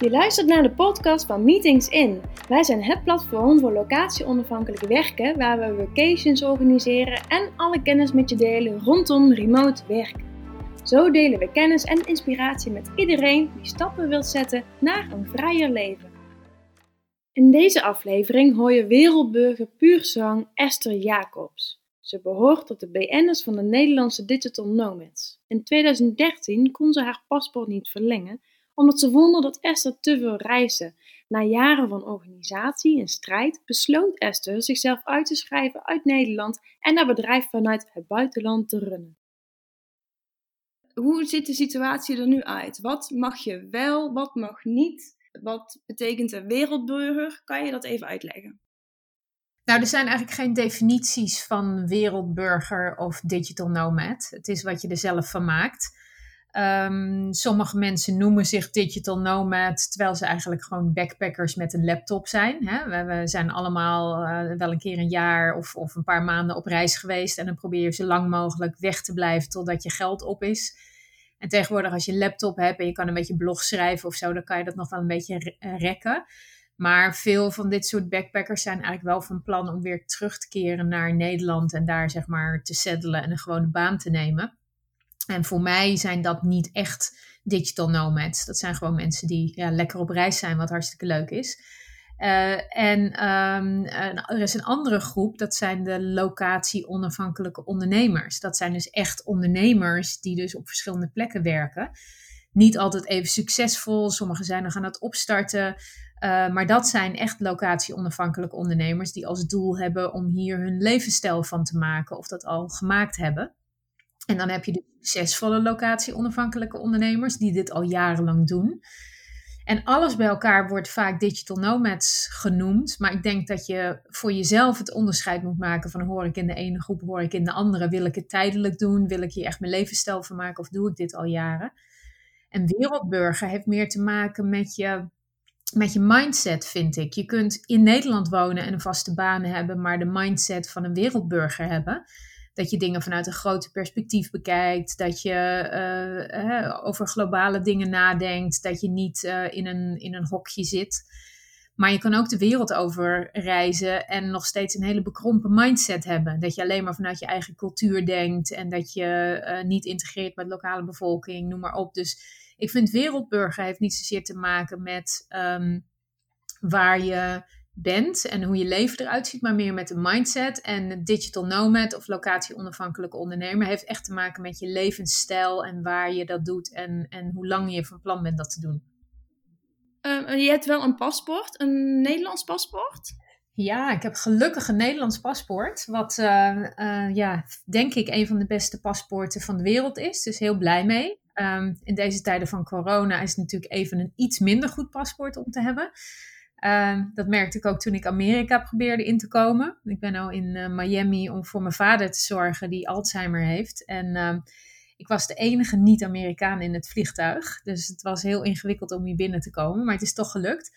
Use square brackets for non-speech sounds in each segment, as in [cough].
Je luistert naar de podcast van Meetings In. Wij zijn het platform voor locatie-onafhankelijk werken waar we vacations organiseren en alle kennis met je delen rondom remote werken. Zo delen we kennis en inspiratie met iedereen die stappen wil zetten naar een vrijer leven. In deze aflevering hoor je wereldburger puurzang Esther Jacobs. Ze behoort tot de BN'ers van de Nederlandse Digital Nomads. In 2013 kon ze haar paspoort niet verlengen omdat ze vonden dat Esther te veel reisde. Na jaren van organisatie en strijd besloot Esther zichzelf uit te schrijven uit Nederland en haar bedrijf vanuit het buitenland te runnen. Hoe ziet de situatie er nu uit? Wat mag je wel, wat mag niet? Wat betekent een wereldburger? Kan je dat even uitleggen? Nou, er zijn eigenlijk geen definities van wereldburger of digital nomad. Het is wat je er zelf van maakt. Um, sommige mensen noemen zich digital nomad, terwijl ze eigenlijk gewoon backpackers met een laptop zijn. Hè? We, zijn allemaal uh, wel een keer een jaar of, of een paar maanden op reis geweest. En dan probeer je zo lang mogelijk weg te blijven totdat je geld op is. En tegenwoordig als je een laptop hebt en je kan een beetje blog schrijven of zo, dan kan je dat nog wel een beetje eh, rekken. Maar veel van dit soort backpackers zijn eigenlijk wel van plan om weer terug te keren naar Nederland en daar zeg maar te settelen en een gewone baan te nemen. En voor mij zijn dat niet echt digital nomads. Dat zijn gewoon mensen die ja, lekker op reis zijn, wat hartstikke leuk is. Uh, en um, er is een andere groep, dat zijn de locatie-onafhankelijke ondernemers. Dat zijn dus echt ondernemers die dus op verschillende plekken werken. Niet altijd even succesvol, sommigen zijn nog aan het opstarten. Uh, maar dat zijn echt locatie-onafhankelijke ondernemers die als doel hebben om hier hun levensstijl van te maken of dat al gemaakt hebben. En dan heb je de succesvolle locatie-onafhankelijke ondernemers die dit al jarenlang doen. En alles bij elkaar wordt vaak digital nomads genoemd. Maar ik denk dat je voor jezelf het onderscheid moet maken van hoor ik in de ene groep, hoor ik in de andere. Wil ik het tijdelijk doen? Wil ik hier echt mijn levensstijl van maken of doe ik dit al jaren? En wereldburger heeft meer te maken met je, met je mindset, vind ik. Je kunt in Nederland wonen en een vaste baan hebben, maar de mindset van een wereldburger hebben dat je dingen vanuit een groter perspectief bekijkt, dat je uh, over globale dingen nadenkt, dat je niet uh, in, een, in een hokje zit. Maar je kan ook de wereld over reizen en nog steeds een hele bekrompen mindset hebben. Dat je alleen maar vanuit je eigen cultuur denkt en dat je uh, niet integreert met lokale bevolking, noem maar op. Dus ik vind wereldburger heeft niet zozeer te maken met um, waar je bent en hoe je leven eruit ziet, maar meer met de mindset. En digital nomad of locatie-onafhankelijke ondernemer heeft echt te maken met je levensstijl en waar je dat doet en, en hoe lang je van plan bent dat te doen. Uh, je hebt wel een paspoort, een Nederlands paspoort? Ja, ik heb gelukkig een Nederlands paspoort. Wat, uh, uh, ja, denk ik, een van de beste paspoorten van de wereld is. Dus heel blij mee. Um, in deze tijden van corona is het natuurlijk even een iets minder goed paspoort om te hebben. Ehm, dat merkte ik ook toen ik Amerika probeerde in te komen. Ik ben nu in uh, Miami om voor mijn vader te zorgen die Alzheimer heeft. En uh, ik was de enige niet-Amerikaan in het vliegtuig. Dus het was heel ingewikkeld om hier binnen te komen. Maar het is toch gelukt.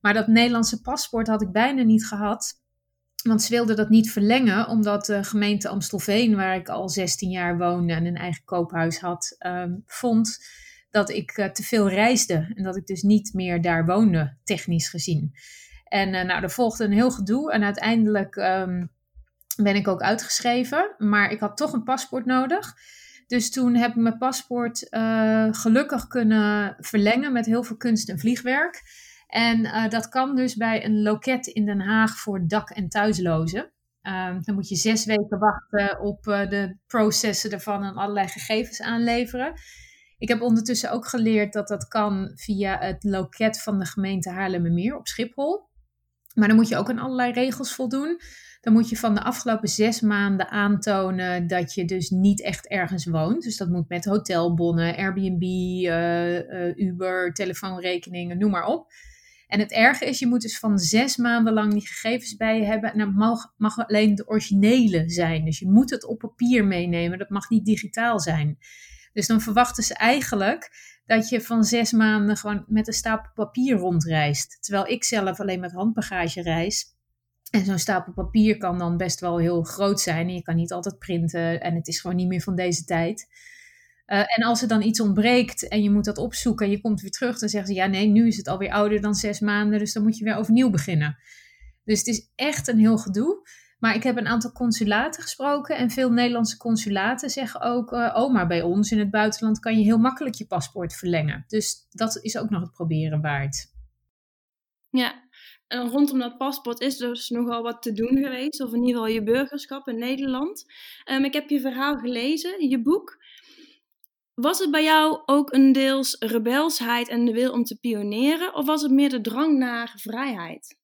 Maar dat Nederlandse paspoort had ik bijna niet gehad. Want ze wilden dat niet verlengen, omdat de gemeente Amstelveen, waar ik al 16 jaar woonde en een eigen koophuis had, um, vond dat ik uh, te veel reisde en dat ik dus niet meer daar woonde, technisch gezien. En uh, nou, er volgde een heel gedoe en uiteindelijk um, ben ik ook uitgeschreven, maar ik had toch een paspoort nodig. Dus toen heb ik mijn paspoort uh, gelukkig kunnen verlengen met heel veel kunst en vliegwerk. En dat kan dus bij een loket in Den Haag voor dak- en thuislozen. Um, dan moet je zes weken wachten op de processen ervan en allerlei gegevens aanleveren. Ik heb ondertussen ook geleerd dat dat kan via het loket van de gemeente Haarlemmermeer op Schiphol. Maar dan moet je ook aan allerlei regels voldoen. Dan moet je van de afgelopen zes maanden aantonen dat je dus niet echt ergens woont. Dus dat moet met hotelbonnen, Airbnb, uh, uh, Uber, telefoonrekeningen, noem maar op. En het erge is, je moet dus van zes maanden lang die gegevens bij je hebben. En dat mag alleen de originele zijn. Dus je moet het op papier meenemen. Dat mag niet digitaal zijn. Dus dan verwachten ze eigenlijk dat je van zes maanden gewoon met een stapel papier rondreist. Terwijl ik zelf alleen met handbagage reis. En zo'n stapel papier kan dan best wel heel groot zijn. En je kan niet altijd printen. En het is gewoon niet meer van deze tijd. Eh, en als er dan iets ontbreekt en je moet dat opzoeken en je komt weer terug, dan zeggen ze ja, nee, nu is het alweer ouder dan zes maanden, dus dan moet je weer overnieuw beginnen. Dus het is echt een heel gedoe. Maar ik heb een aantal consulaten gesproken en veel Nederlandse consulaten zeggen ook: uh, oh, maar bij ons in het buitenland kan je heel makkelijk je paspoort verlengen. Dus dat is ook nog het proberen waard. Ja, en rondom dat paspoort is dus nogal wat te doen geweest, of in ieder geval je burgerschap in Nederland. Um, ik heb je verhaal gelezen, je boek. Was het bij jou ook een deels rebelsheid en de wil om te pioneren, of was het meer de drang naar vrijheid?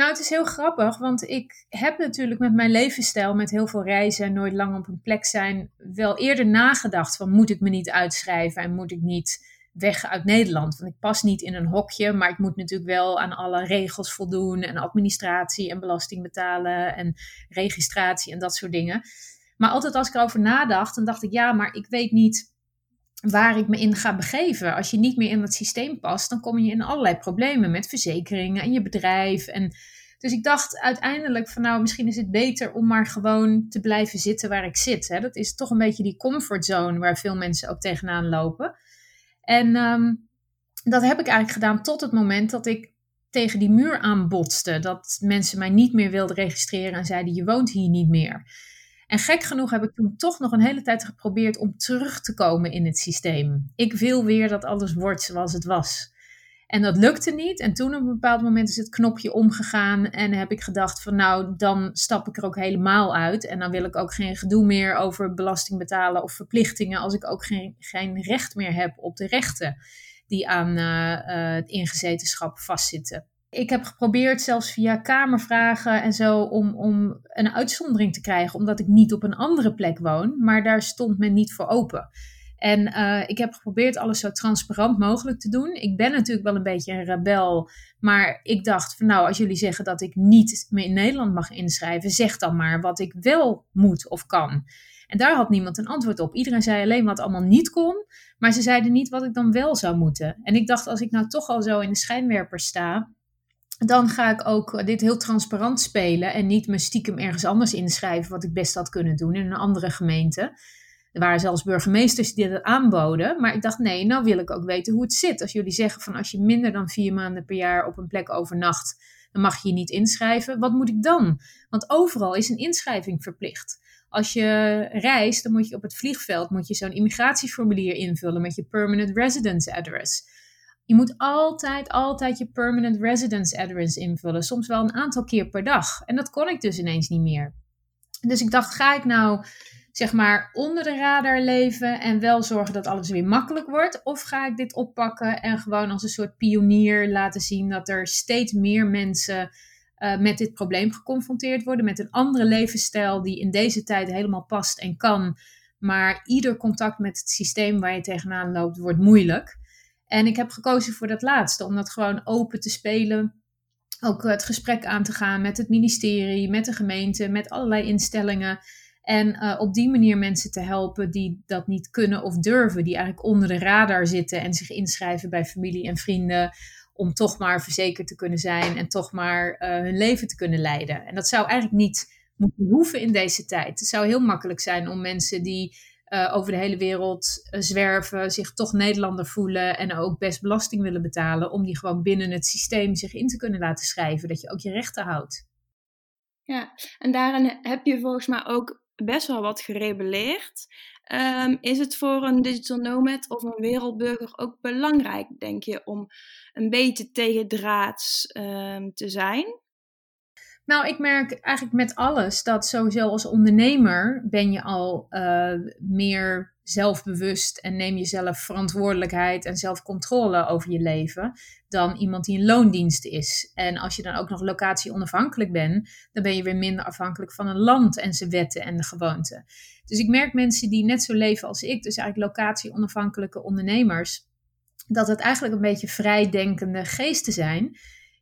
Nou, het is heel grappig, want ik heb natuurlijk met mijn levensstijl, met heel veel reizen en nooit lang op een plek zijn, wel eerder nagedacht van moet ik me niet uitschrijven en moet ik niet weg uit Nederland. Want ik pas niet in een hokje, maar ik moet natuurlijk wel aan alle regels voldoen en administratie en belasting betalen en registratie en dat soort dingen. Maar altijd als ik erover nadacht, dan dacht ik ja, maar ik weet niet waar ik me in ga begeven. Als je niet meer in dat systeem past, dan kom je in allerlei problemen met verzekeringen en je bedrijf. En dus ik dacht uiteindelijk van nou, misschien is het beter om maar gewoon te blijven zitten waar ik zit. Hè. Dat is toch een beetje die comfortzone waar veel mensen ook tegenaan lopen. En ehm, dat heb ik eigenlijk gedaan tot het moment dat ik tegen die muur aanbotste. Dat mensen mij niet meer wilden registreren en zeiden: Je woont hier niet meer. En gek genoeg heb ik toen toch nog een hele tijd geprobeerd om terug te komen in het systeem. Ik wil weer dat alles wordt zoals het was. En dat lukte niet. En toen op een bepaald moment is het knopje omgegaan. En heb ik gedacht van nou, dan stap ik er ook helemaal uit. En dan wil ik ook geen gedoe meer over belasting betalen of verplichtingen. Als ik ook geen, geen recht meer heb op de rechten die aan uh, het ingezetenschap vastzitten. Ik heb geprobeerd zelfs via kamervragen en zo om, om een uitzondering te krijgen. Omdat ik niet op een andere plek woon. Maar daar stond men niet voor open. En uh, ik heb geprobeerd alles zo transparant mogelijk te doen. Ik ben natuurlijk wel een beetje een rebel. Maar ik dacht van nou, als jullie zeggen dat ik niet meer in Nederland mag inschrijven, zeg dan maar wat ik wel moet of kan. En daar had niemand een antwoord op. Iedereen zei alleen wat allemaal niet kon, maar ze zeiden niet wat ik dan wel zou moeten. En ik dacht, als ik nou toch al zo in de schijnwerper sta, dan ga ik ook dit heel transparant spelen en niet me stiekem ergens anders inschrijven, wat ik best had kunnen doen in een andere gemeente. Er waren zelfs burgemeesters die dat aanboden. Maar ik dacht, nee, nou wil ik ook weten hoe het zit. Als jullie zeggen van als je minder dan vier maanden per jaar op een plek overnacht, dan mag je je niet inschrijven. Wat moet ik dan? Want overal is een inschrijving verplicht. Als je reist, dan moet je op het vliegveld moet je zo'n immigratieformulier invullen met je permanent residence address. Je moet altijd, altijd je permanent residence address invullen. Soms wel een aantal keer per dag. En dat kon ik dus ineens niet meer. Dus ik dacht, ga ik nou zeg maar onder de radar leven en wel zorgen dat alles weer makkelijk wordt? Of ga ik dit oppakken en gewoon als een soort pionier laten zien dat er steeds meer mensen uh, met dit probleem geconfronteerd worden, met een andere levensstijl die in deze tijd helemaal past en kan, maar ieder contact met het systeem waar je tegenaan loopt wordt moeilijk. En ik heb gekozen voor dat laatste, om dat gewoon open te spelen. Ook het gesprek aan te gaan met het ministerie, met de gemeente, met allerlei instellingen. En uh, op die manier mensen te helpen die dat niet kunnen of durven, die eigenlijk onder de radar zitten en zich inschrijven bij familie en vrienden om toch maar verzekerd te kunnen zijn en toch maar uh, hun leven te kunnen leiden. En dat zou eigenlijk niet moeten hoeven in deze tijd. Het zou heel makkelijk zijn om mensen die uh, over de hele wereld zwerven, zich toch Nederlander voelen en ook best belasting willen betalen, om die gewoon binnen het systeem zich in te kunnen laten schrijven, dat je ook je rechten houdt. Ja, en daarin heb je volgens mij ook best wel wat gerebelleerd. Um, is het voor een digital nomad of een wereldburger ook belangrijk, denk je, om een beetje tegendraads um, te zijn? Nou, ik merk eigenlijk met alles dat sowieso als ondernemer ben je al uh, meer zelfbewust en neem je zelf verantwoordelijkheid en zelfcontrole over je leven dan iemand die in loondienst is. En als je dan ook nog locatie onafhankelijk bent, dan ben je weer minder afhankelijk van een land en zijn wetten en de gewoonten. Dus ik merk mensen die net zo leven als ik, dus eigenlijk locatie onafhankelijke ondernemers, dat het eigenlijk een beetje vrijdenkende geesten zijn,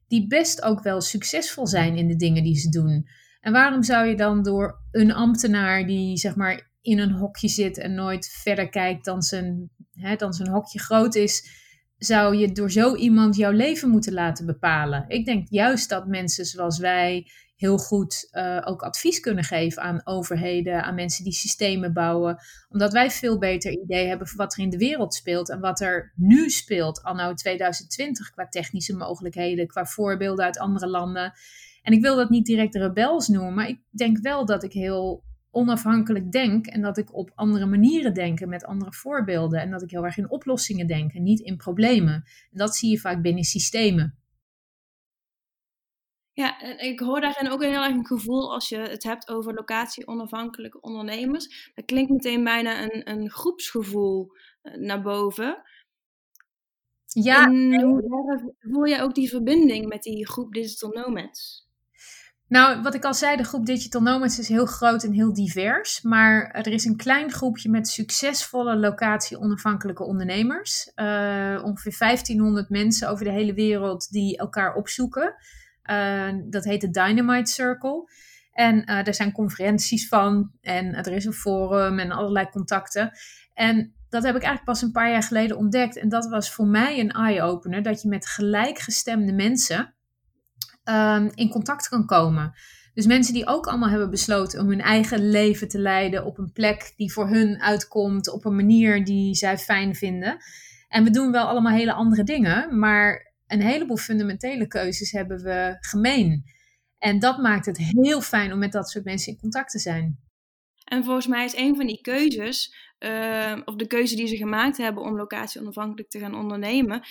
die best ook wel succesvol zijn in de dingen die ze doen. En waarom zou je dan door een ambtenaar die zeg maar in een hokje zit en nooit verder kijkt dan zijn, hè, dan zijn hokje groot is, zou je door zo iemand jouw leven moeten laten bepalen. Ik denk juist dat mensen zoals wij heel goed uh, ook advies kunnen geven aan overheden, aan mensen die systemen bouwen. Omdat wij veel beter idee hebben van wat er in de wereld speelt en wat er nu speelt, anno 2020, qua technische mogelijkheden, qua voorbeelden uit andere landen. En ik wil dat niet direct rebels noemen, maar ik denk wel dat ik heel onafhankelijk denk en dat ik op andere manieren denk met andere voorbeelden en dat ik heel erg in oplossingen denk en niet in problemen. En dat zie je vaak binnen systemen. Ja, en ik hoor daarin ook heel erg een gevoel als je het hebt over locatie-onafhankelijke ondernemers. Dat klinkt meteen bijna een, een groepsgevoel eh, naar boven. Ja. En hoe voel je ook die verbinding met die groep Digital Nomads? Nou, wat ik al zei, de groep Digital Nomads is heel groot en heel divers. Maar er is een klein groepje met succesvolle locatie-onafhankelijke ondernemers. Uh, ongeveer 1500 mensen over de hele wereld die elkaar opzoeken. Uh, dat heet de Dynamite Circle. En er zijn conferenties van en er is een forum en allerlei contacten. En dat heb ik eigenlijk pas een paar jaar geleden ontdekt. En dat was voor mij een eye-opener. Dat je met gelijkgestemde mensen um, in contact kan komen. Dus mensen die ook allemaal hebben besloten om hun eigen leven te leiden op een plek die voor hun uitkomt, op een manier die zij fijn vinden. En we doen wel allemaal hele andere dingen, maar een heleboel fundamentele keuzes hebben we gemeen. En dat maakt het heel fijn om met dat soort mensen in contact te zijn. En volgens mij is een van die keuzes, uh, of de keuze die ze gemaakt hebben om locatie onafhankelijk te gaan ondernemen,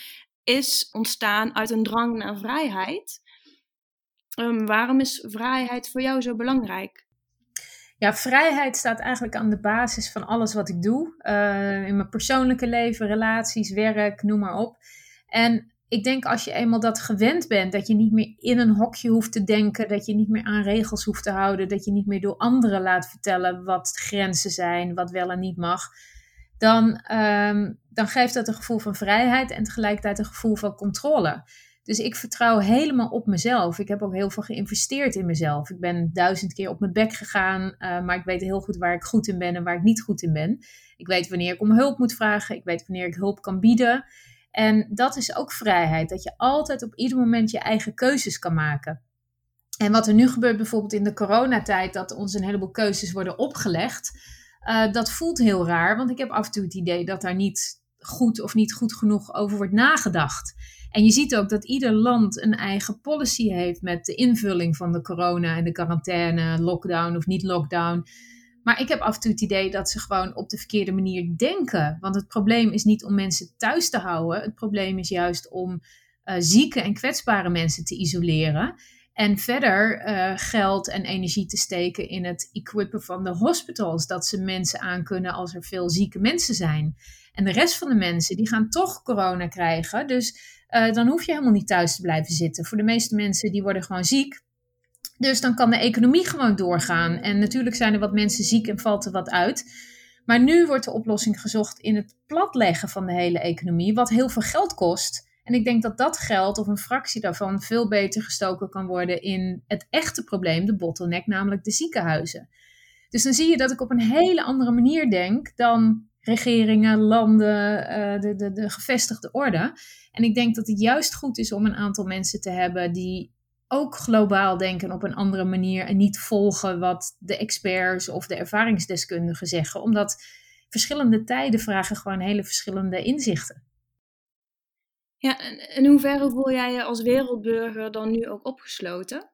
is ontstaan uit een drang naar vrijheid. Um, waarom is vrijheid voor jou zo belangrijk? Ja, vrijheid staat eigenlijk aan de basis van alles wat ik doe. Uh, in mijn persoonlijke leven, relaties, werk, noem maar op. En ik denk als je eenmaal dat gewend bent, dat je niet meer in een hokje hoeft te denken, dat je niet meer aan regels hoeft te houden, dat je niet meer door anderen laat vertellen wat grenzen zijn, wat wel en niet mag, dan, um, dan geeft dat een gevoel van vrijheid en tegelijkertijd een gevoel van controle. Dus ik vertrouw helemaal op mezelf. Ik heb ook heel veel geïnvesteerd in mezelf. Ik ben duizend keer op mijn bek gegaan, uh, maar ik weet heel goed waar ik goed in ben en waar ik niet goed in ben. Ik weet wanneer ik om hulp moet vragen. Ik weet wanneer ik hulp kan bieden. En dat is ook vrijheid, dat je altijd op ieder moment je eigen keuzes kan maken. En wat er nu gebeurt bijvoorbeeld in de coronatijd, dat ons een heleboel keuzes worden opgelegd, uh, dat voelt heel raar, want ik heb af en toe het idee dat daar niet goed of niet goed genoeg over wordt nagedacht. En je ziet ook dat ieder land een eigen policy heeft met de invulling van de corona en de quarantaine, lockdown of niet lockdown. Maar ik heb af en toe het idee dat ze gewoon op de verkeerde manier denken. Want het probleem is niet om mensen thuis te houden. Het probleem is juist om uh, zieke en kwetsbare mensen te isoleren. En verder uh, geld en energie te steken in het equippen van de hospitals. Dat ze mensen aankunnen als er veel zieke mensen zijn. En de rest van de mensen die gaan toch corona krijgen. Dus uh, dan hoef je helemaal niet thuis te blijven zitten. Voor de meeste mensen die worden gewoon ziek. Dus dan kan de economie gewoon doorgaan. En natuurlijk zijn er wat mensen ziek en valt er wat uit. Maar nu wordt de oplossing gezocht in het platleggen van de hele economie, wat heel veel geld kost. En ik denk dat dat geld, of een fractie daarvan, veel beter gestoken kan worden in het echte probleem, de bottleneck, namelijk de ziekenhuizen. Dus dan zie je dat ik op een hele andere manier denk dan regeringen, landen, uh, de, de, de gevestigde orde. En ik denk dat het juist goed is om een aantal mensen te hebben die ook globaal denken op een andere manier en niet volgen wat de experts of de ervaringsdeskundigen zeggen, omdat verschillende tijden vragen gewoon hele verschillende inzichten. Ja, en in hoeverre voel jij je als wereldburger dan nu ook opgesloten?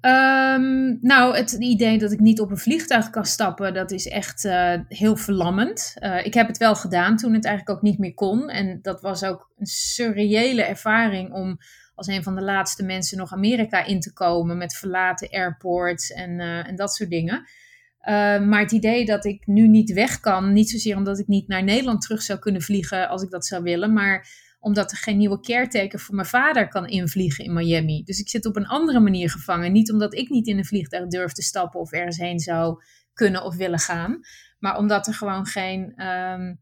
Um, nou, het idee dat ik niet op een vliegtuig kan stappen, dat is echt uh, heel verlammend. Uh, ik heb het wel gedaan toen het eigenlijk ook niet meer kon. En dat was ook een surreële ervaring om als een van de laatste mensen nog Amerika in te komen met verlaten airports en, uh, en dat soort dingen. maar het idee dat ik nu niet weg kan, niet zozeer omdat ik niet naar Nederland terug zou kunnen vliegen als ik dat zou willen, maar omdat er geen nieuwe caretaker voor mijn vader kan invliegen in Miami. Dus ik zit op een andere manier gevangen. Niet omdat ik niet in een vliegtuig durf te stappen of ergens heen zou kunnen of willen gaan. Maar omdat er gewoon geen um,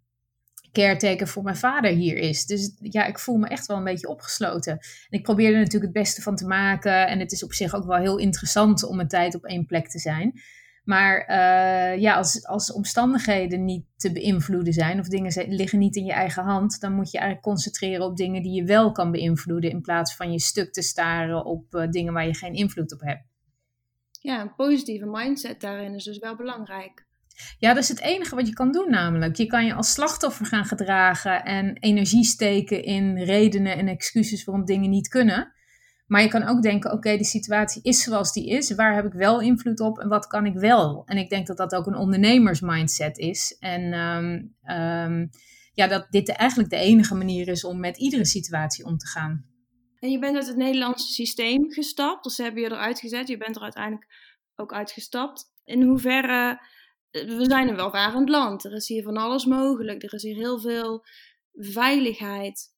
caretaker voor mijn vader hier is. Dus ja, ik voel me echt wel een beetje opgesloten. En ik probeer er natuurlijk het beste van te maken. En het is op zich ook wel heel interessant om een tijd op één plek te zijn. Maar uh, ja, als, als omstandigheden niet te beïnvloeden zijn of dingen liggen niet in je eigen hand, dan moet je eigenlijk concentreren op dingen die je wel kan beïnvloeden in plaats van je stuk te staren op uh, dingen waar je geen invloed op hebt. Ja, een positieve mindset daarin is dus wel belangrijk. Ja, dat is het enige wat je kan doen namelijk. Je kan je als slachtoffer gaan gedragen en energie steken in redenen en excuses waarom dingen niet kunnen. Maar je kan ook denken, oké, de situatie is zoals die is. Waar heb ik wel invloed op en wat kan ik wel? En ik denk dat dat ook een ondernemersmindset is. En um, um, ja, dat dit eigenlijk de enige manier is om met iedere situatie om te gaan. En je bent uit het Nederlandse systeem gestapt, dus ze hebben je eruit gezet. Je bent er uiteindelijk ook uitgestapt. In hoeverre, we zijn een welvarend land. Er is hier van alles mogelijk. Er is hier heel veel veiligheid.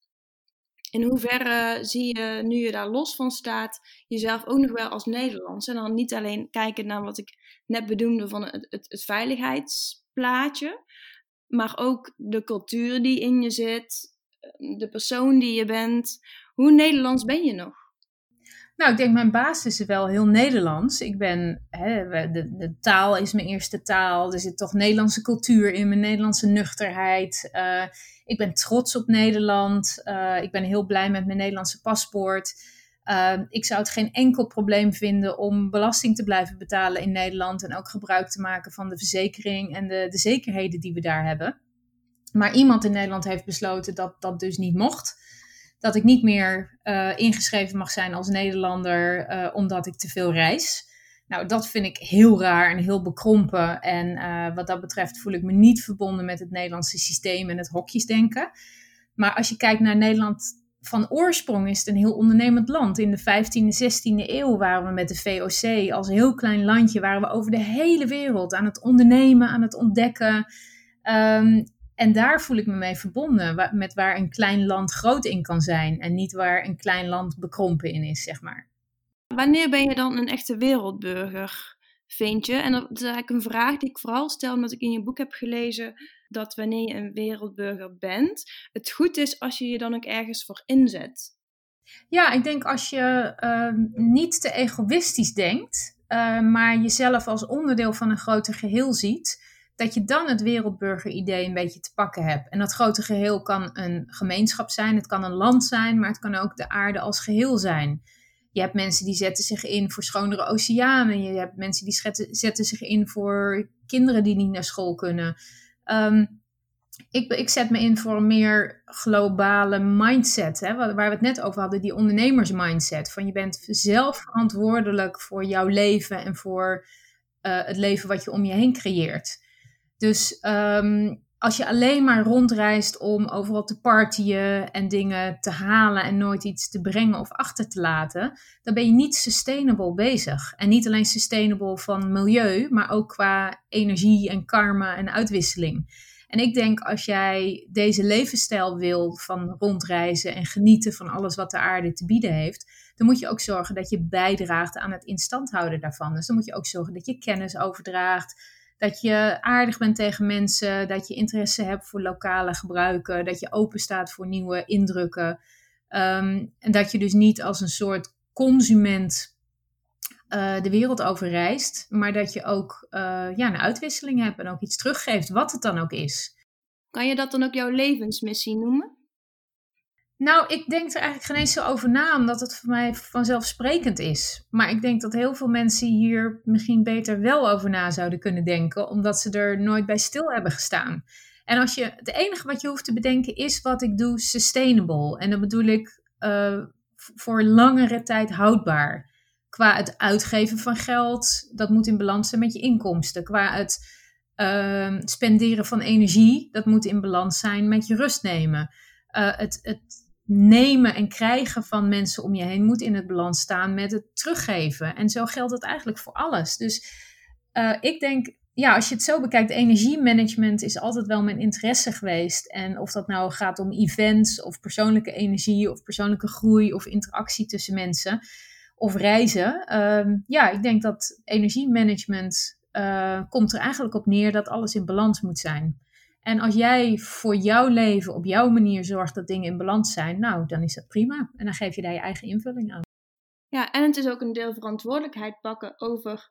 In hoeverre zie je, nu je daar los van staat, jezelf ook nog wel als Nederlands? En dan niet alleen kijken naar wat ik net bedoelde van het, het, het veiligheidsplaatje, maar ook de cultuur die in je zit, de persoon die je bent. Hoe Nederlands ben je nog? Nou, ik denk mijn basis is wel heel Nederlands. Ik ben, hè, de, de, taal is mijn eerste taal. Er zit toch Nederlandse cultuur in, mijn Nederlandse nuchterheid. Uh, ik ben trots op Nederland. Uh, ik ben heel blij met mijn Nederlandse paspoort. Uh, ik zou het geen enkel probleem vinden om belasting te blijven betalen in Nederland. En ook gebruik te maken van de verzekering en de, de zekerheden die we daar hebben. Maar iemand in Nederland heeft besloten dat dat dus niet mocht dat ik niet meer uh, ingeschreven mag zijn als Nederlander uh, omdat ik te veel reis. Nou, dat vind ik heel raar en heel bekrompen. En uh, wat dat betreft voel ik me niet verbonden met het Nederlandse systeem en het hokjesdenken. Maar als je kijkt naar Nederland van oorsprong, is het een heel ondernemend land. In de 15e, 16e eeuw waren we met de VOC als heel klein landje, waren we over de hele wereld aan het ondernemen, aan het ontdekken. Um, en daar voel ik me mee verbonden, met waar een klein land groot in kan zijn en niet waar een klein land bekrompen in is, zeg maar. Wanneer ben je dan een echte wereldburger, vind je? En dat is eigenlijk een vraag die ik vooral stel omdat ik in je boek heb gelezen dat wanneer je een wereldburger bent, het goed is als je je dan ook ergens voor inzet. Ja, ik denk als je uh, niet te egoïstisch denkt, uh, maar jezelf als onderdeel van een groter geheel ziet dat je dan het wereldburger-idee een beetje te pakken hebt. En dat grote geheel kan een gemeenschap zijn, het kan een land zijn, maar het kan ook de aarde als geheel zijn. Je hebt mensen die zetten zich in voor schonere oceanen. Je hebt mensen die zetten zich in voor kinderen die niet naar school kunnen. Um, ik, ik zet me in voor een meer globale mindset. Hè, waar we het net over hadden, die ondernemersmindset. Van je bent zelf verantwoordelijk voor jouw leven en voor uh, het leven wat je om je heen creëert. Dus um, als je alleen maar rondreist om overal te partyen en dingen te halen en nooit iets te brengen of achter te laten, dan ben je niet sustainable bezig. En niet alleen sustainable van milieu, maar ook qua energie en karma en uitwisseling. En ik denk als jij deze levensstijl wil van rondreizen en genieten van alles wat de aarde te bieden heeft, dan moet je ook zorgen dat je bijdraagt aan het instand houden daarvan. Dus dan moet je ook zorgen dat je kennis overdraagt dat je aardig bent tegen mensen, dat je interesse hebt voor lokale gebruiken, dat je open staat voor nieuwe indrukken. Ehm, en dat je dus niet als een soort consument uh, de wereld over reist, maar dat je ook uh, ja, een uitwisseling hebt en ook iets teruggeeft, wat het dan ook is. Kan je dat dan ook jouw levensmissie noemen? Nou, ik denk er eigenlijk geen eens zo over na, omdat het voor mij vanzelfsprekend is. Maar ik denk dat heel veel mensen hier misschien beter wel over na zouden kunnen denken, omdat ze er nooit bij stil hebben gestaan. En als je, het enige wat je hoeft te bedenken is wat ik doe sustainable. En dan bedoel ik uh, voor langere tijd houdbaar. Qua het uitgeven van geld, dat moet in balans zijn met je inkomsten. Qua het uh, spenderen van energie, dat moet in balans zijn met je rust nemen. Uh, het, het nemen en krijgen van mensen om je heen moet in het balans staan met het teruggeven. En zo geldt het eigenlijk voor alles. Dus uh, ik denk, ja, als je het zo bekijkt, energiemanagement is altijd wel mijn interesse geweest. En of dat nou gaat om events of persoonlijke energie of persoonlijke groei of interactie tussen mensen of reizen. Uh, ja, ik denk dat energiemanagement uh, komt er eigenlijk op neer dat alles in balans moet zijn. En als jij voor jouw leven op jouw manier zorgt dat dingen in balans zijn, nou, dan is dat prima. En dan geef je daar je eigen invulling aan. Ja, en het is ook een deel verantwoordelijkheid pakken over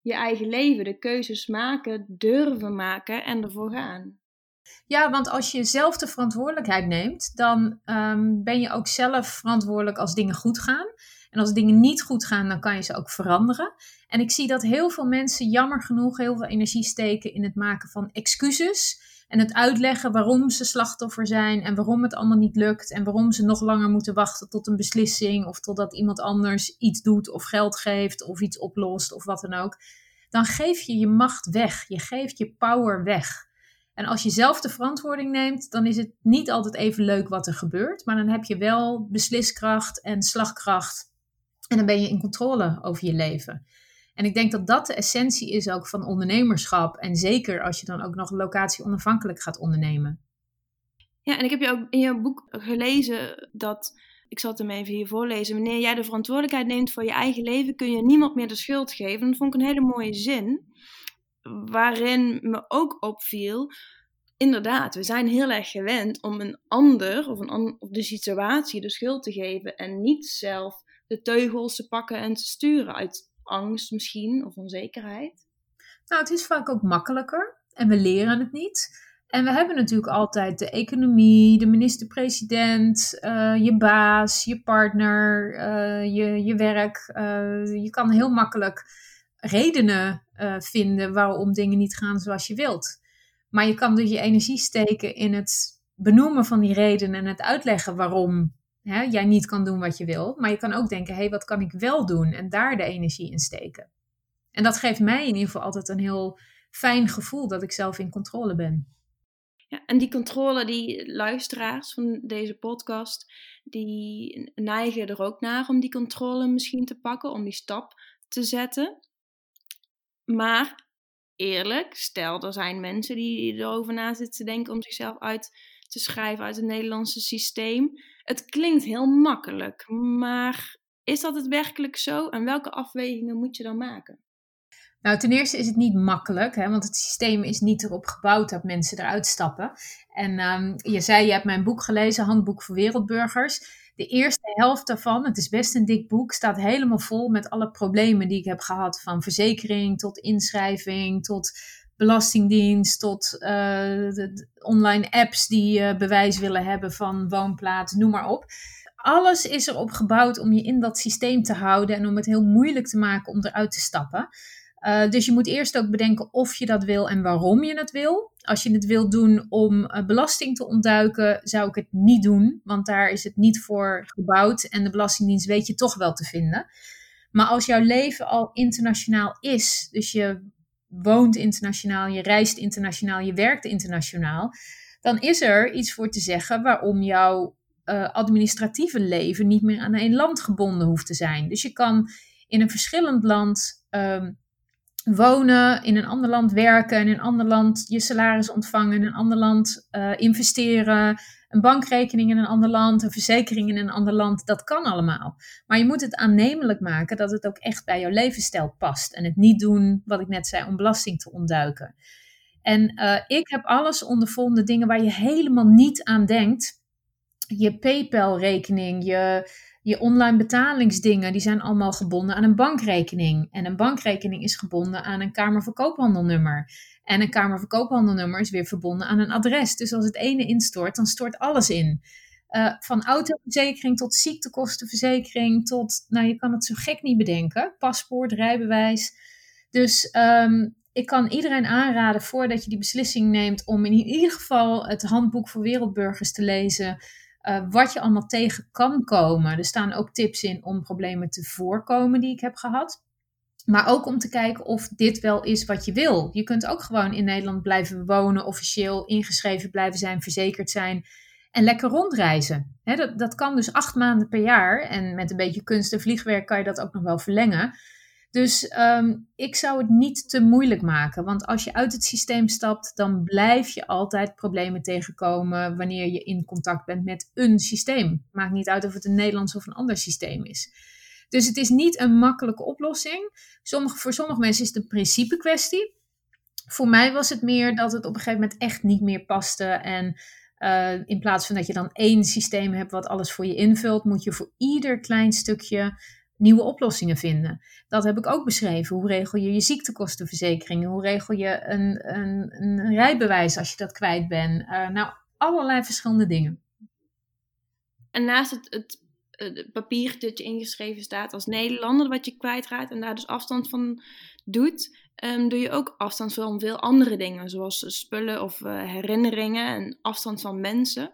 je eigen leven, de keuzes maken, durven maken en ervoor gaan. Ja, want als je zelf de verantwoordelijkheid neemt, dan ehm, ben je ook zelf verantwoordelijk als dingen goed gaan. En als dingen niet goed gaan, dan kan je ze ook veranderen. En ik zie dat heel veel mensen jammer genoeg heel veel energie steken in het maken van excuses. En het uitleggen waarom ze slachtoffer zijn en waarom het allemaal niet lukt. En waarom ze nog langer moeten wachten tot een beslissing. Of totdat iemand anders iets doet of geld geeft of iets oplost of wat dan ook. Dan geef je je macht weg. Je geeft je power weg. En als je zelf de verantwoording neemt, dan is het niet altijd even leuk wat er gebeurt. Maar dan heb je wel besliskracht en slagkracht. En dan ben je in controle over je leven. En ik denk dat dat de essentie is ook van ondernemerschap. En zeker als je dan ook nog locatie onafhankelijk gaat ondernemen. Ja, en ik heb je ook in jouw boek gelezen dat, ik zal het hem even hier voorlezen, wanneer jij de verantwoordelijkheid neemt voor je eigen leven, kun je niemand meer de schuld geven. Dat vond ik een hele mooie zin waarin me ook opviel, inderdaad, we zijn heel erg gewend om een ander of, een, of de situatie de schuld te geven en niet zelf de teugels te pakken en te sturen uit angst misschien of onzekerheid. Nou, het is vaak ook makkelijker en we leren het niet. En we hebben natuurlijk altijd de economie, de minister-president, uh, je baas, je partner, uh, je, je werk. Uh, je kan heel makkelijk redenen vinden waarom dingen niet gaan zoals je wilt. Maar je kan dus je energie steken in het benoemen van die redenen en het uitleggen waarom hè, jij niet kan doen wat je wil. Maar je kan ook denken, hé, hey, wat kan ik wel doen? En daar de energie in steken. En dat geeft mij in ieder geval altijd een heel fijn gevoel dat ik zelf in controle ben. Ja, en die controle, die luisteraars van deze podcast, die neigen er ook naar om die controle misschien te pakken, om die stap te zetten. Maar eerlijk, stel er zijn mensen die erover na zitten te denken om zichzelf uit te schrijven uit het Nederlandse systeem. Het klinkt heel makkelijk, maar is dat het werkelijk zo? En welke afwegingen moet je dan maken? Nou, ten eerste is het niet makkelijk, hè, want het systeem is niet erop gebouwd dat mensen eruit stappen. En um, je zei, je hebt mijn boek gelezen, Handboek voor Wereldburgers. De eerste helft daarvan, het is best een dik boek, staat helemaal vol met alle problemen die ik heb gehad. Van verzekering tot inschrijving, tot belastingdienst, tot uh, de, online apps die uh, bewijs willen hebben van woonplaats, noem maar op. Alles is erop gebouwd om je in dat systeem te houden en om het heel moeilijk te maken om eruit te stappen. Uh, dus je moet eerst ook bedenken of je dat wil en waarom je het wil. Als je het wil doen om belasting te ontduiken, zou ik het niet doen, want daar is het niet voor gebouwd en de Belastingdienst weet je toch wel te vinden. Maar als jouw leven al internationaal is, dus je woont internationaal, je reist internationaal, je werkt internationaal, dan is er iets voor te zeggen waarom jouw uh, administratieve leven niet meer aan één land gebonden hoeft te zijn. Dus je kan in een verschillend land um, wonen, in een ander land werken, in een ander land je salaris ontvangen, in een ander land uh, investeren, een bankrekening in een ander land, een verzekering in een ander land. Dat kan allemaal. Maar je moet het aannemelijk maken dat het ook echt bij jouw levensstijl past. En het niet doen, wat ik net zei, om belasting te ontduiken. En uh, ik heb alles ondervonden, dingen waar je helemaal niet aan denkt. Je PayPal-rekening, je je online betalingsdingen, die zijn allemaal gebonden aan een bankrekening. En een bankrekening is gebonden aan een Kamer van Koophandelnummer. En een Kamer van Koophandelnummer is weer verbonden aan een adres. Dus als het ene instort, dan stort alles in. Uh, van autoverzekering tot ziektekostenverzekering tot, nou je kan het zo gek niet bedenken. Paspoort, rijbewijs. Dus um, ik kan iedereen aanraden voordat je die beslissing neemt om in ieder geval het handboek voor wereldburgers te lezen. Uh, wat je allemaal tegen kan komen. Er staan ook tips in om problemen te voorkomen die ik heb gehad. Maar ook om te kijken of dit wel is wat je wil. Je kunt ook gewoon in Nederland blijven wonen, officieel ingeschreven blijven zijn, verzekerd zijn en lekker rondreizen. dat, dat kan dus acht maanden per jaar. En met een beetje kunst en vliegwerk kan je dat ook nog wel verlengen. Dus ehm, ik zou het niet te moeilijk maken. Want als je uit het systeem stapt, dan blijf je altijd problemen tegenkomen wanneer je in contact bent met een systeem. Maakt niet uit of het een Nederlands of een ander systeem is. Dus het is niet een makkelijke oplossing. Sommige, voor sommige mensen is het een principe kwestie. Voor mij was het meer dat het op een gegeven moment echt niet meer paste. En uh, in plaats van dat je dan één systeem hebt wat alles voor je invult, moet je voor ieder klein stukje nieuwe oplossingen vinden. Dat heb ik ook beschreven. Hoe regel je je ziektekostenverzekering? Hoe regel je een, een, een rijbewijs als je dat kwijt bent? Uh, nou, allerlei verschillende dingen. En naast het, het, het, papier dat je ingeschreven staat als Nederlander, wat je kwijtraakt en daar dus afstand van doet, um, doe je ook afstand van veel andere dingen, zoals spullen of uh, herinneringen en afstand van mensen.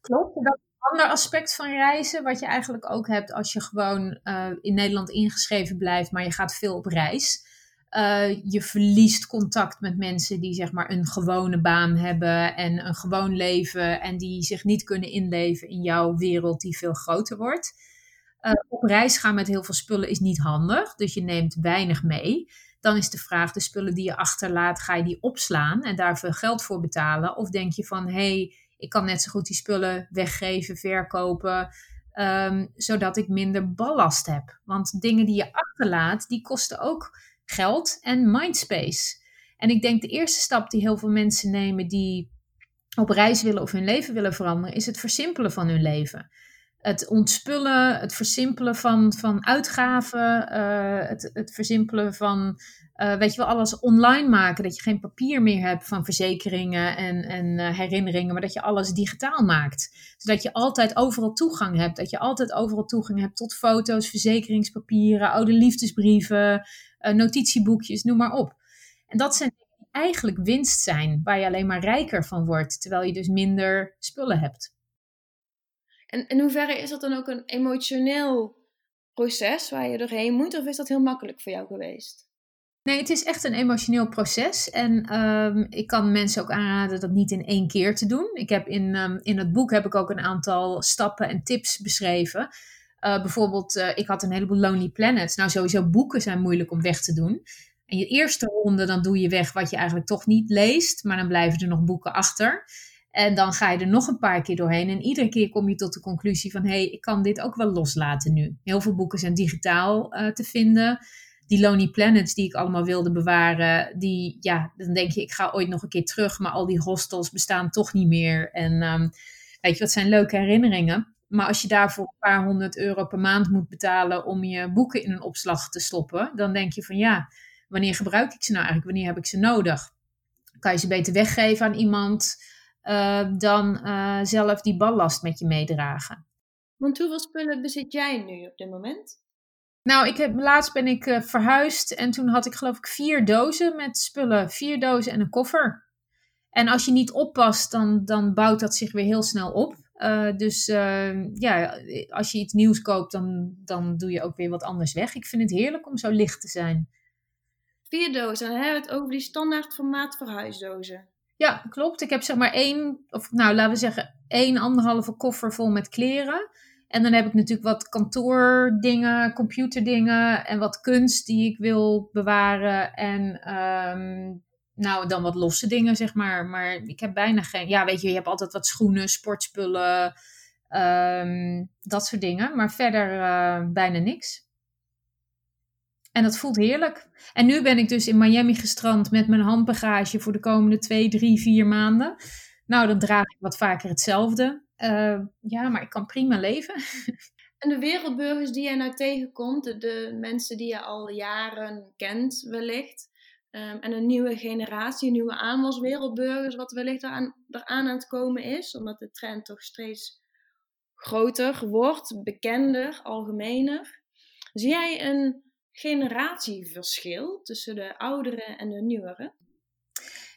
Klopt, dat ander aspect van reizen, wat je eigenlijk ook hebt als je gewoon uh, in Nederland ingeschreven blijft, maar je gaat veel op reis. Uh, je verliest contact met mensen die zeg maar een gewone baan hebben en een gewoon leven en die zich niet kunnen inleven in jouw wereld die veel groter wordt. Uh, op reis gaan met heel veel spullen is niet handig, dus je neemt weinig mee. Dan is de vraag, de spullen die je achterlaat, ga je die opslaan en daar veel geld voor betalen? Of denk je van, hé, hey, ik kan net zo goed die spullen weggeven, verkopen, um, zodat ik minder ballast heb. Want dingen die je achterlaat, die kosten ook geld en mindspace. En ik denk de eerste stap die heel veel mensen nemen die op reis willen of hun leven willen veranderen, is het versimpelen van hun leven. Het ontspullen, het versimpelen van, van uitgaven, uh, het, het versimpelen van, uh, weet je wel, alles online maken. Dat je geen papier meer hebt van verzekeringen en, en uh, herinneringen, maar dat je alles digitaal maakt. Zodat je altijd overal toegang hebt. Dat je altijd overal toegang hebt tot foto's, verzekeringspapieren, oude liefdesbrieven, notitieboekjes, noem maar op. En dat zijn eigenlijk winst zijn, waar je alleen maar rijker van wordt, terwijl je dus minder spullen hebt. En in hoeverre is dat dan ook een emotioneel proces waar je doorheen moet, of is dat heel makkelijk voor jou geweest? Nee, het is echt een emotioneel proces. En um, ik kan mensen ook aanraden dat niet in één keer te doen. Ik heb in, um, in het boek heb ik ook een aantal stappen en tips beschreven. Uh, bijvoorbeeld, uh, ik had een heleboel Lonely Planets. Nou, sowieso boeken zijn moeilijk om weg te doen. En je eerste ronde, dan doe je weg wat je eigenlijk toch niet leest. Maar dan blijven er nog boeken achter. En dan ga je er nog een paar keer doorheen. En iedere keer kom je tot de conclusie van... hé, hey, ik kan dit ook wel loslaten nu. Heel veel boeken zijn digitaal uh, te vinden. Die Lonely Planets die ik allemaal wilde bewaren... die, ja, dan denk je, ik ga ooit nog een keer terug... maar al die hostels bestaan toch niet meer. En um, weet je, wat zijn leuke herinneringen. Maar als je daarvoor een paar honderd euro per maand moet betalen om je boeken in een opslag te stoppen, dan denk je van ja, wanneer gebruik ik ze nou eigenlijk? Wanneer heb ik ze nodig? Kan je ze beter weggeven aan iemand uh, dan uh, zelf die ballast met je meedragen? Want hoeveel spullen bezit jij nu op dit moment? Nou, ik heb, laatst ben ik uh, verhuisd en toen had ik geloof ik vier dozen met spullen. Vier dozen en een koffer. En als je niet oppast, dan, dan bouwt dat zich weer heel snel op. Uh, dus uh, ja, als je iets nieuws koopt, dan, dan doe je ook weer wat anders weg. Ik vind het heerlijk om zo licht te zijn. Vier dozen, dan hebben we het over die standaard formaat verhuisdozen. Ja, klopt. Ik heb zeg maar één, of nou laten we zeggen, één anderhalve koffer vol met kleren. En dan heb ik natuurlijk wat kantoordingen, computerdingen en wat kunst die ik wil bewaren. En um, nou, dan wat losse dingen, zeg maar. Maar ik heb bijna geen. Ja, weet je, je hebt altijd wat schoenen, sportspullen, um, dat soort dingen. Maar verder uh, bijna niks. En dat voelt heerlijk. En nu ben ik dus in Miami gestrand met mijn handbagage voor de komende twee, drie, vier maanden. Nou, dan draag ik wat vaker hetzelfde. Uh, ja, maar ik kan prima leven. [laughs] En de wereldburgers die jij nou tegenkomt, de, mensen die je al jaren kent wellicht, Um, en een nieuwe generatie, nieuwe aanwas wereldburgers, wat wellicht eraan, eraan aan het komen is, omdat de trend toch steeds groter wordt, bekender, algemener. Zie jij een generatieverschil tussen de ouderen en de nieuweren?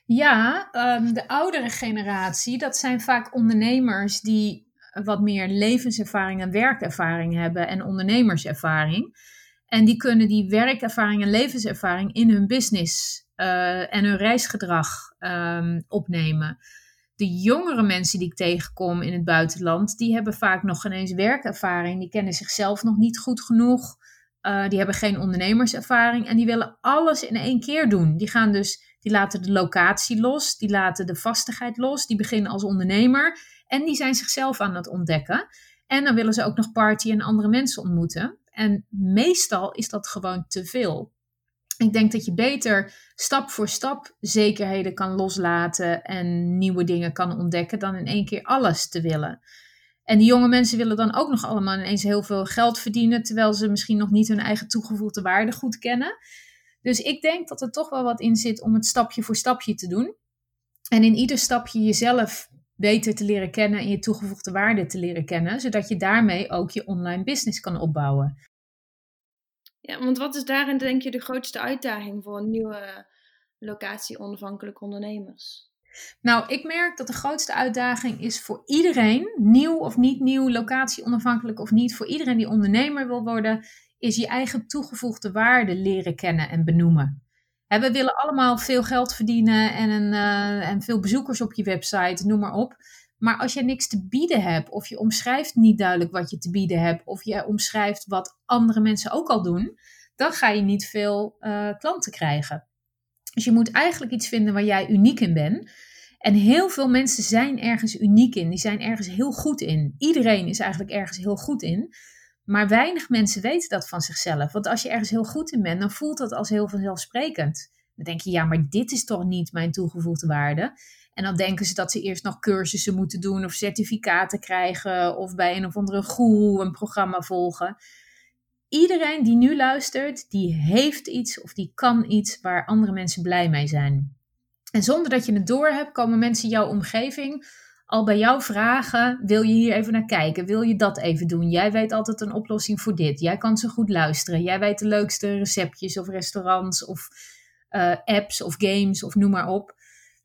Ja, um, de oudere generatie, dat zijn vaak ondernemers die wat meer levenservaring en werkervaring hebben en ondernemerservaring. En die kunnen die werkervaring en levenservaring in hun business uh, en hun reisgedrag um, opnemen. De jongere mensen die ik tegenkom in het buitenland, die hebben vaak nog geen eens werkervaring. Die kennen zichzelf nog niet goed genoeg. Uh, die hebben geen ondernemerservaring en die willen alles in één keer doen. Die gaan dus, die laten de locatie los, die laten de vastigheid los, die beginnen als ondernemer en die zijn zichzelf aan het ontdekken. En dan willen ze ook nog party en andere mensen ontmoeten. En meestal is dat gewoon te veel. Ik denk dat je beter stap voor stap zekerheden kan loslaten en nieuwe dingen kan ontdekken dan in één keer alles te willen. En die jonge mensen willen dan ook nog allemaal ineens heel veel geld verdienen, terwijl ze misschien nog niet hun eigen toegevoegde waarde goed kennen. Dus ik denk dat er toch wel wat in zit om het stapje voor stapje te doen. En in ieder stapje jezelf beter te leren kennen en je toegevoegde waarde te leren kennen, zodat je daarmee ook je online business kan opbouwen. Ja, want wat is daarin denk je de grootste uitdaging voor nieuwe locatie-onafhankelijke ondernemers? Nou, ik merk dat de grootste uitdaging is voor iedereen, nieuw of niet nieuw, locatie onafhankelijk of niet, voor iedereen die ondernemer wil worden, is je eigen toegevoegde waarde leren kennen en benoemen. we willen allemaal veel geld verdienen en, een, uh, en veel bezoekers op je website, noem maar op. Maar als je niks te bieden hebt, of je omschrijft niet duidelijk wat je te bieden hebt, of je omschrijft wat andere mensen ook al doen, dan ga je niet veel uh, klanten krijgen. Dus je moet eigenlijk iets vinden waar jij uniek in bent. En heel veel mensen zijn ergens uniek in. Die zijn ergens heel goed in. Iedereen is eigenlijk ergens heel goed in. Maar weinig mensen weten dat van zichzelf. Want als je ergens heel goed in bent, dan voelt dat als heel vanzelfsprekend. Dan denk je, ja, maar dit is toch niet mijn toegevoegde waarde. En dan denken ze dat ze eerst nog cursussen moeten doen of certificaten krijgen of bij een of andere guru een programma volgen iedereen die nu luistert, die heeft iets of die kan iets waar andere mensen blij mee zijn. En zonder dat je het door hebt, komen mensen in jouw omgeving al bij jou vragen: wil je hier even naar kijken? Wil je dat even doen? Jij weet altijd een oplossing voor dit. Jij kan zo goed luisteren. Jij weet de leukste receptjes of restaurants of uh, apps of games of noem maar op.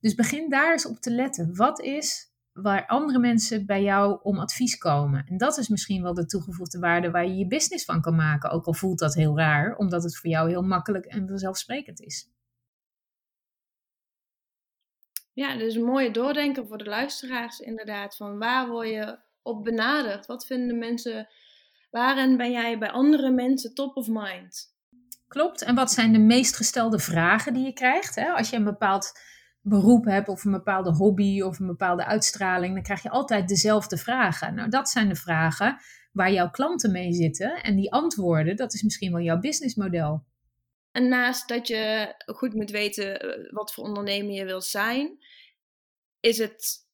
Dus begin daar eens op te letten. Wat is waar andere mensen bij jou om advies komen. En dat is misschien wel de toegevoegde waarde waar je je business van kan maken. Ook al voelt dat heel raar, omdat het voor jou heel makkelijk en vanzelfsprekend is. Ja, dus een mooie doordenken voor de luisteraars inderdaad. Van waar word je op benaderd? Wat vinden mensen, waarin ben jij bij andere mensen top of mind? Klopt. En wat zijn de meest gestelde vragen die je krijgt? Hè? Als je een bepaald beroep hebt of een bepaalde hobby of een bepaalde uitstraling, dan krijg je altijd dezelfde vragen. Nou, dat zijn de vragen waar jouw klanten mee zitten. En die antwoorden, dat is misschien wel jouw businessmodel. En naast dat je goed moet weten eh, wat voor ondernemer je wilt zijn, is het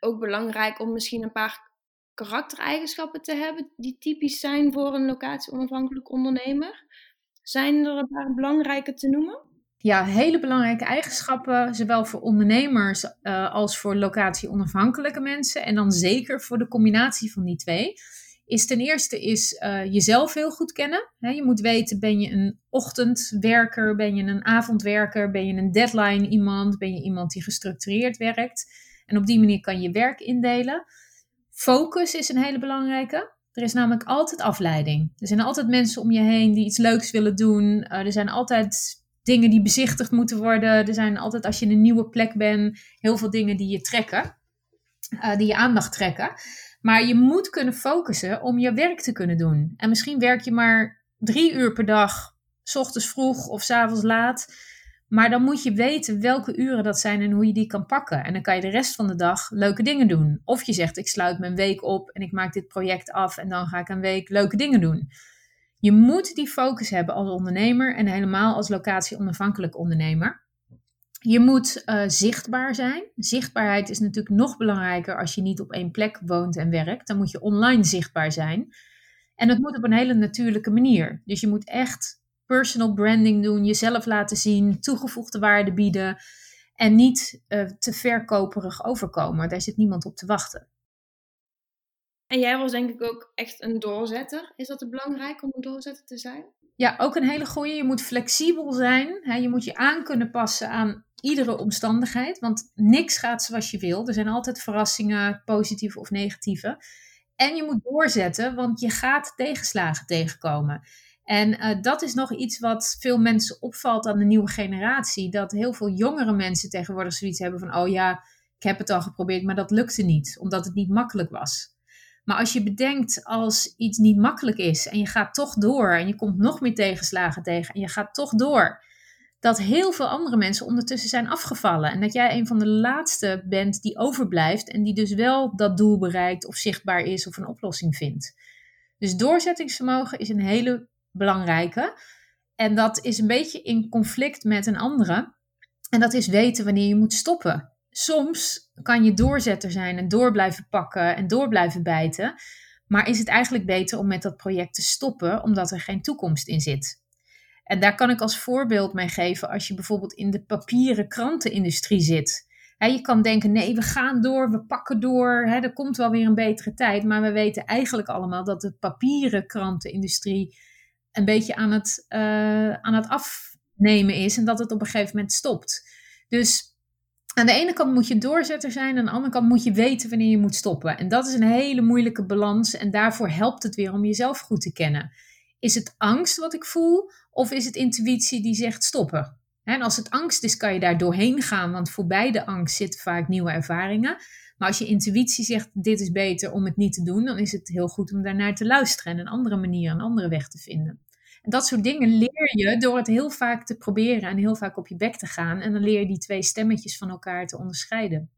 ook belangrijk om misschien een paar karaktereigenschappen te hebben die typisch zijn voor een locatie-onafhankelijk ondernemer. Zijn er een paar belangrijke te noemen? Ja, hele belangrijke eigenschappen, zowel voor ondernemers uh, als voor locatie-onafhankelijke mensen. En dan zeker voor de combinatie van die twee. Is ten eerste is uh, jezelf heel goed kennen. je moet weten, ben je een ochtendwerker, ben je een avondwerker, ben je een deadline iemand, ben je iemand die gestructureerd werkt. En op die manier kan je werk indelen. Focus is een hele belangrijke. Er is namelijk altijd afleiding. Er zijn altijd mensen om je heen die iets leuks willen doen. Uh, er zijn altijd dingen die bezichtigd moeten worden. Er zijn altijd, als je in een nieuwe plek bent, heel veel dingen die je trekken, uh, die je aandacht trekken. Maar je moet kunnen focussen om je werk te kunnen doen. En misschien werk je maar drie uur per dag, s ochtends vroeg of s avonds laat. Maar dan moet je weten welke uren dat zijn en hoe je die kan pakken. En dan kan je de rest van de dag leuke dingen doen. Of je zegt, ik sluit mijn week op en ik maak dit project af en dan ga ik een week leuke dingen doen. Je moet die focus hebben als ondernemer en helemaal als locatie-onafhankelijk ondernemer. Je moet uh, zichtbaar zijn. Zichtbaarheid is natuurlijk nog belangrijker als je niet op één plek woont en werkt. Dan moet je online zichtbaar zijn. En dat moet op een hele natuurlijke manier. Dus je moet echt personal branding doen, jezelf laten zien, toegevoegde waarde bieden en niet uh, te verkoperig overkomen. Daar zit niemand op te wachten. En jij was denk ik ook echt een doorzetter. Is dat belangrijk om een doorzetter te zijn? Ja, ook een hele goede. Je moet flexibel zijn. Je moet je aan kunnen passen aan iedere omstandigheid. Want niks gaat zoals je wil. Er zijn altijd verrassingen, positieve of negatieve. En je moet doorzetten, want je gaat tegenslagen tegenkomen. En uh, dat is nog iets wat veel mensen opvalt aan de nieuwe generatie. Dat heel veel jongere mensen tegenwoordig zoiets hebben van: oh ja, ik heb het al geprobeerd, maar dat lukte niet, omdat het niet makkelijk was. Maar als je bedenkt als iets niet makkelijk is en je gaat toch door en je komt nog meer tegenslagen tegen en je gaat toch door, dat heel veel andere mensen ondertussen zijn afgevallen en dat jij een van de laatste bent die overblijft en die dus wel dat doel bereikt of zichtbaar is of een oplossing vindt. Dus doorzettingsvermogen is een hele belangrijke en dat is een beetje in conflict met een andere en dat is weten wanneer je moet stoppen. Soms kan je doorzetter zijn en door blijven pakken en door blijven bijten. Maar is het eigenlijk beter om met dat project te stoppen, omdat er geen toekomst in zit? En daar kan ik als voorbeeld mee geven als je bijvoorbeeld in de papieren krantenindustrie zit. je kan denken, nee, we gaan door, we pakken door, er komt wel weer een betere tijd. Maar we weten eigenlijk allemaal dat de papieren krantenindustrie een beetje aan het, uh, aan het afnemen is en dat het op een gegeven moment stopt. Dus aan de ene kant moet je doorzetter zijn, aan de andere kant moet je weten wanneer je moet stoppen. En dat is een hele moeilijke balans en daarvoor helpt het weer om jezelf goed te kennen. Is het angst wat ik voel of is het intuïtie die zegt stoppen? En als het angst is, kan je daar doorheen gaan, want voorbij de angst zitten vaak nieuwe ervaringen. Maar als je intuïtie zegt, dit is beter om het niet te doen, dan is het heel goed om daarnaar te luisteren en een andere manier, een andere weg te vinden. Dat soort dingen leer je door het heel vaak te proberen en heel vaak op je bek te gaan. En dan leer je die twee stemmetjes van elkaar te onderscheiden.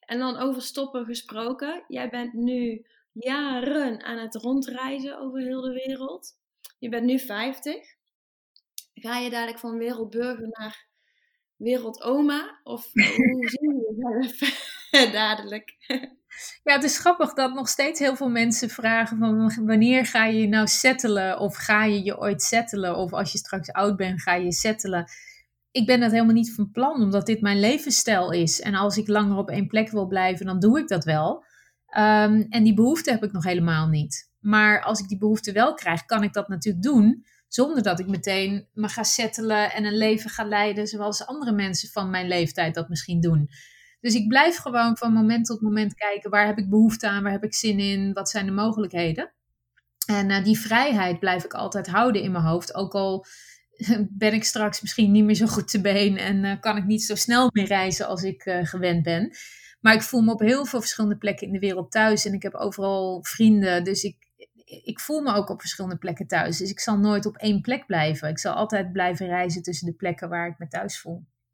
En dan over stoppen gesproken. Jij bent nu jaren aan het rondreizen over heel de wereld. Je bent nu 50. Ga je dadelijk van wereldburger naar wereldoma? Of hoe [laughs] zie je jezelf [laughs] dadelijk? Ja, het is grappig dat nog steeds heel veel mensen vragen van wanneer ga je nou settelen of ga je je ooit settelen of als je straks oud bent ga je settelen. Ik ben dat helemaal niet van plan omdat dit mijn levensstijl is en als ik langer op één plek wil blijven dan doe ik dat wel. Ehm, en die behoefte heb ik nog helemaal niet. Maar als ik die behoefte wel krijg, kan ik dat natuurlijk doen zonder dat ik meteen me ga settelen en een leven ga leiden zoals andere mensen van mijn leeftijd dat misschien doen. Dus ik blijf gewoon van moment tot moment kijken waar heb ik behoefte aan, waar heb ik zin in, wat zijn de mogelijkheden. En uh, die vrijheid blijf ik altijd houden in mijn hoofd. Ook al [laughs] ben ik straks misschien niet meer zo goed te been en uh, kan ik niet zo snel meer reizen als ik uh, gewend ben. Maar ik voel me op heel veel verschillende plekken in de wereld thuis en ik heb overal vrienden. Dus ik, ik voel me ook op verschillende plekken thuis. Dus ik zal nooit op één plek blijven. Ik zal altijd blijven reizen tussen de plekken waar ik me thuis voel.